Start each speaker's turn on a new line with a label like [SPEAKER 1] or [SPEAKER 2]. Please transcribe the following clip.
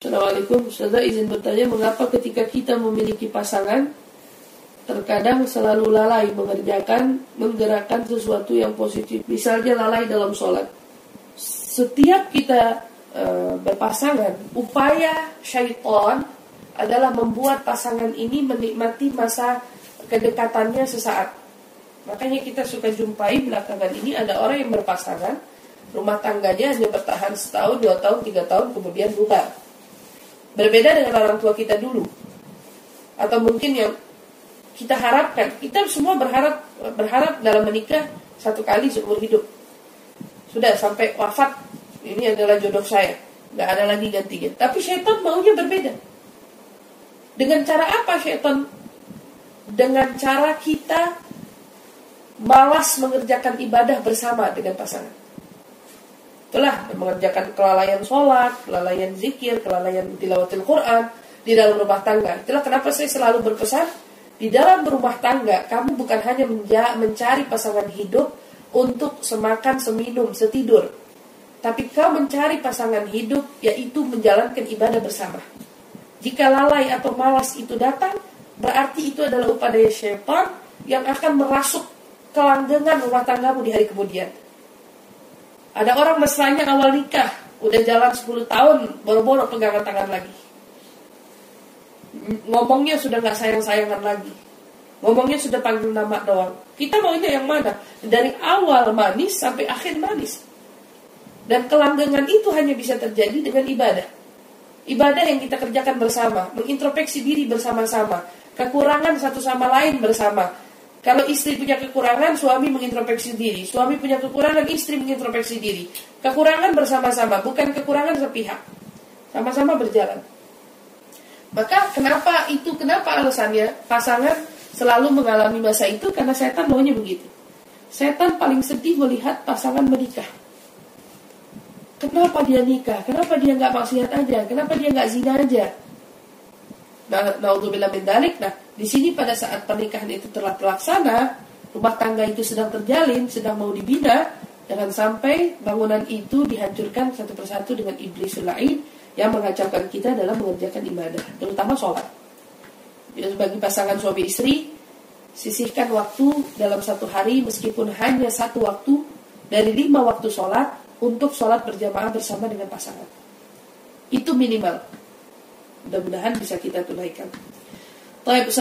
[SPEAKER 1] Assalamualaikum, Ustazah izin bertanya mengapa ketika kita memiliki pasangan terkadang selalu lalai mengerjakan, menggerakkan sesuatu yang positif. Misalnya lalai dalam sholat. Setiap kita e, berpasangan, upaya syaitan adalah membuat pasangan ini menikmati masa kedekatannya sesaat. Makanya kita suka jumpai belakangan ini ada orang yang berpasangan, rumah tangganya hanya bertahan setahun, dua tahun, tiga tahun, kemudian bubar Berbeda dengan orang tua kita dulu. Atau mungkin yang kita harapkan, kita semua berharap berharap dalam menikah satu kali seumur hidup. Sudah sampai wafat, ini adalah jodoh saya. Gak ada lagi gantinya. Tapi syaitan maunya berbeda. Dengan cara apa syaitan? Dengan cara kita malas mengerjakan ibadah bersama dengan pasangan. Itulah mengerjakan kelalaian sholat, kelalaian zikir, kelalaian tilawatil Quran di dalam rumah tangga. Itulah kenapa saya selalu berpesan di dalam rumah tangga kamu bukan hanya mencari pasangan hidup untuk semakan, seminum, setidur. Tapi kau mencari pasangan hidup yaitu menjalankan ibadah bersama. Jika lalai atau malas itu datang, berarti itu adalah upaya syaitan yang akan merasuk kelanggengan rumah tanggamu di hari kemudian. Ada orang mesranya awal nikah, udah jalan 10 tahun, boro-boro pegangan tangan lagi. Ngomongnya sudah nggak sayang-sayangan lagi. Ngomongnya sudah panggil nama doang. Kita maunya yang mana? Dari awal manis sampai akhir manis. Dan kelanggengan itu hanya bisa terjadi dengan ibadah. Ibadah yang kita kerjakan bersama, mengintrospeksi diri bersama-sama, kekurangan satu sama lain bersama, kalau istri punya kekurangan, suami mengintrospeksi diri. Suami punya kekurangan, istri mengintrospeksi diri. Kekurangan bersama-sama, bukan kekurangan sepihak. Sama-sama berjalan. Maka kenapa itu? Kenapa alasannya? Pasangan selalu mengalami masa itu karena setan maunya begitu. Setan paling sedih melihat pasangan menikah. Kenapa dia nikah? Kenapa dia nggak maksiat aja? Kenapa dia nggak zina aja? Nah, naudzubillah min dalik. Nah, di sini pada saat pernikahan itu telah terlaksana, rumah tangga itu sedang terjalin, sedang mau dibina, jangan sampai bangunan itu dihancurkan satu persatu dengan iblis lain yang mengacaukan kita dalam mengerjakan ibadah, terutama sholat. Ya, bagi pasangan suami istri, sisihkan waktu dalam satu hari meskipun hanya satu waktu dari lima waktu sholat untuk sholat berjamaah bersama dengan pasangan. Itu minimal. Mudah-mudahan bisa kita tunaikan. Baik,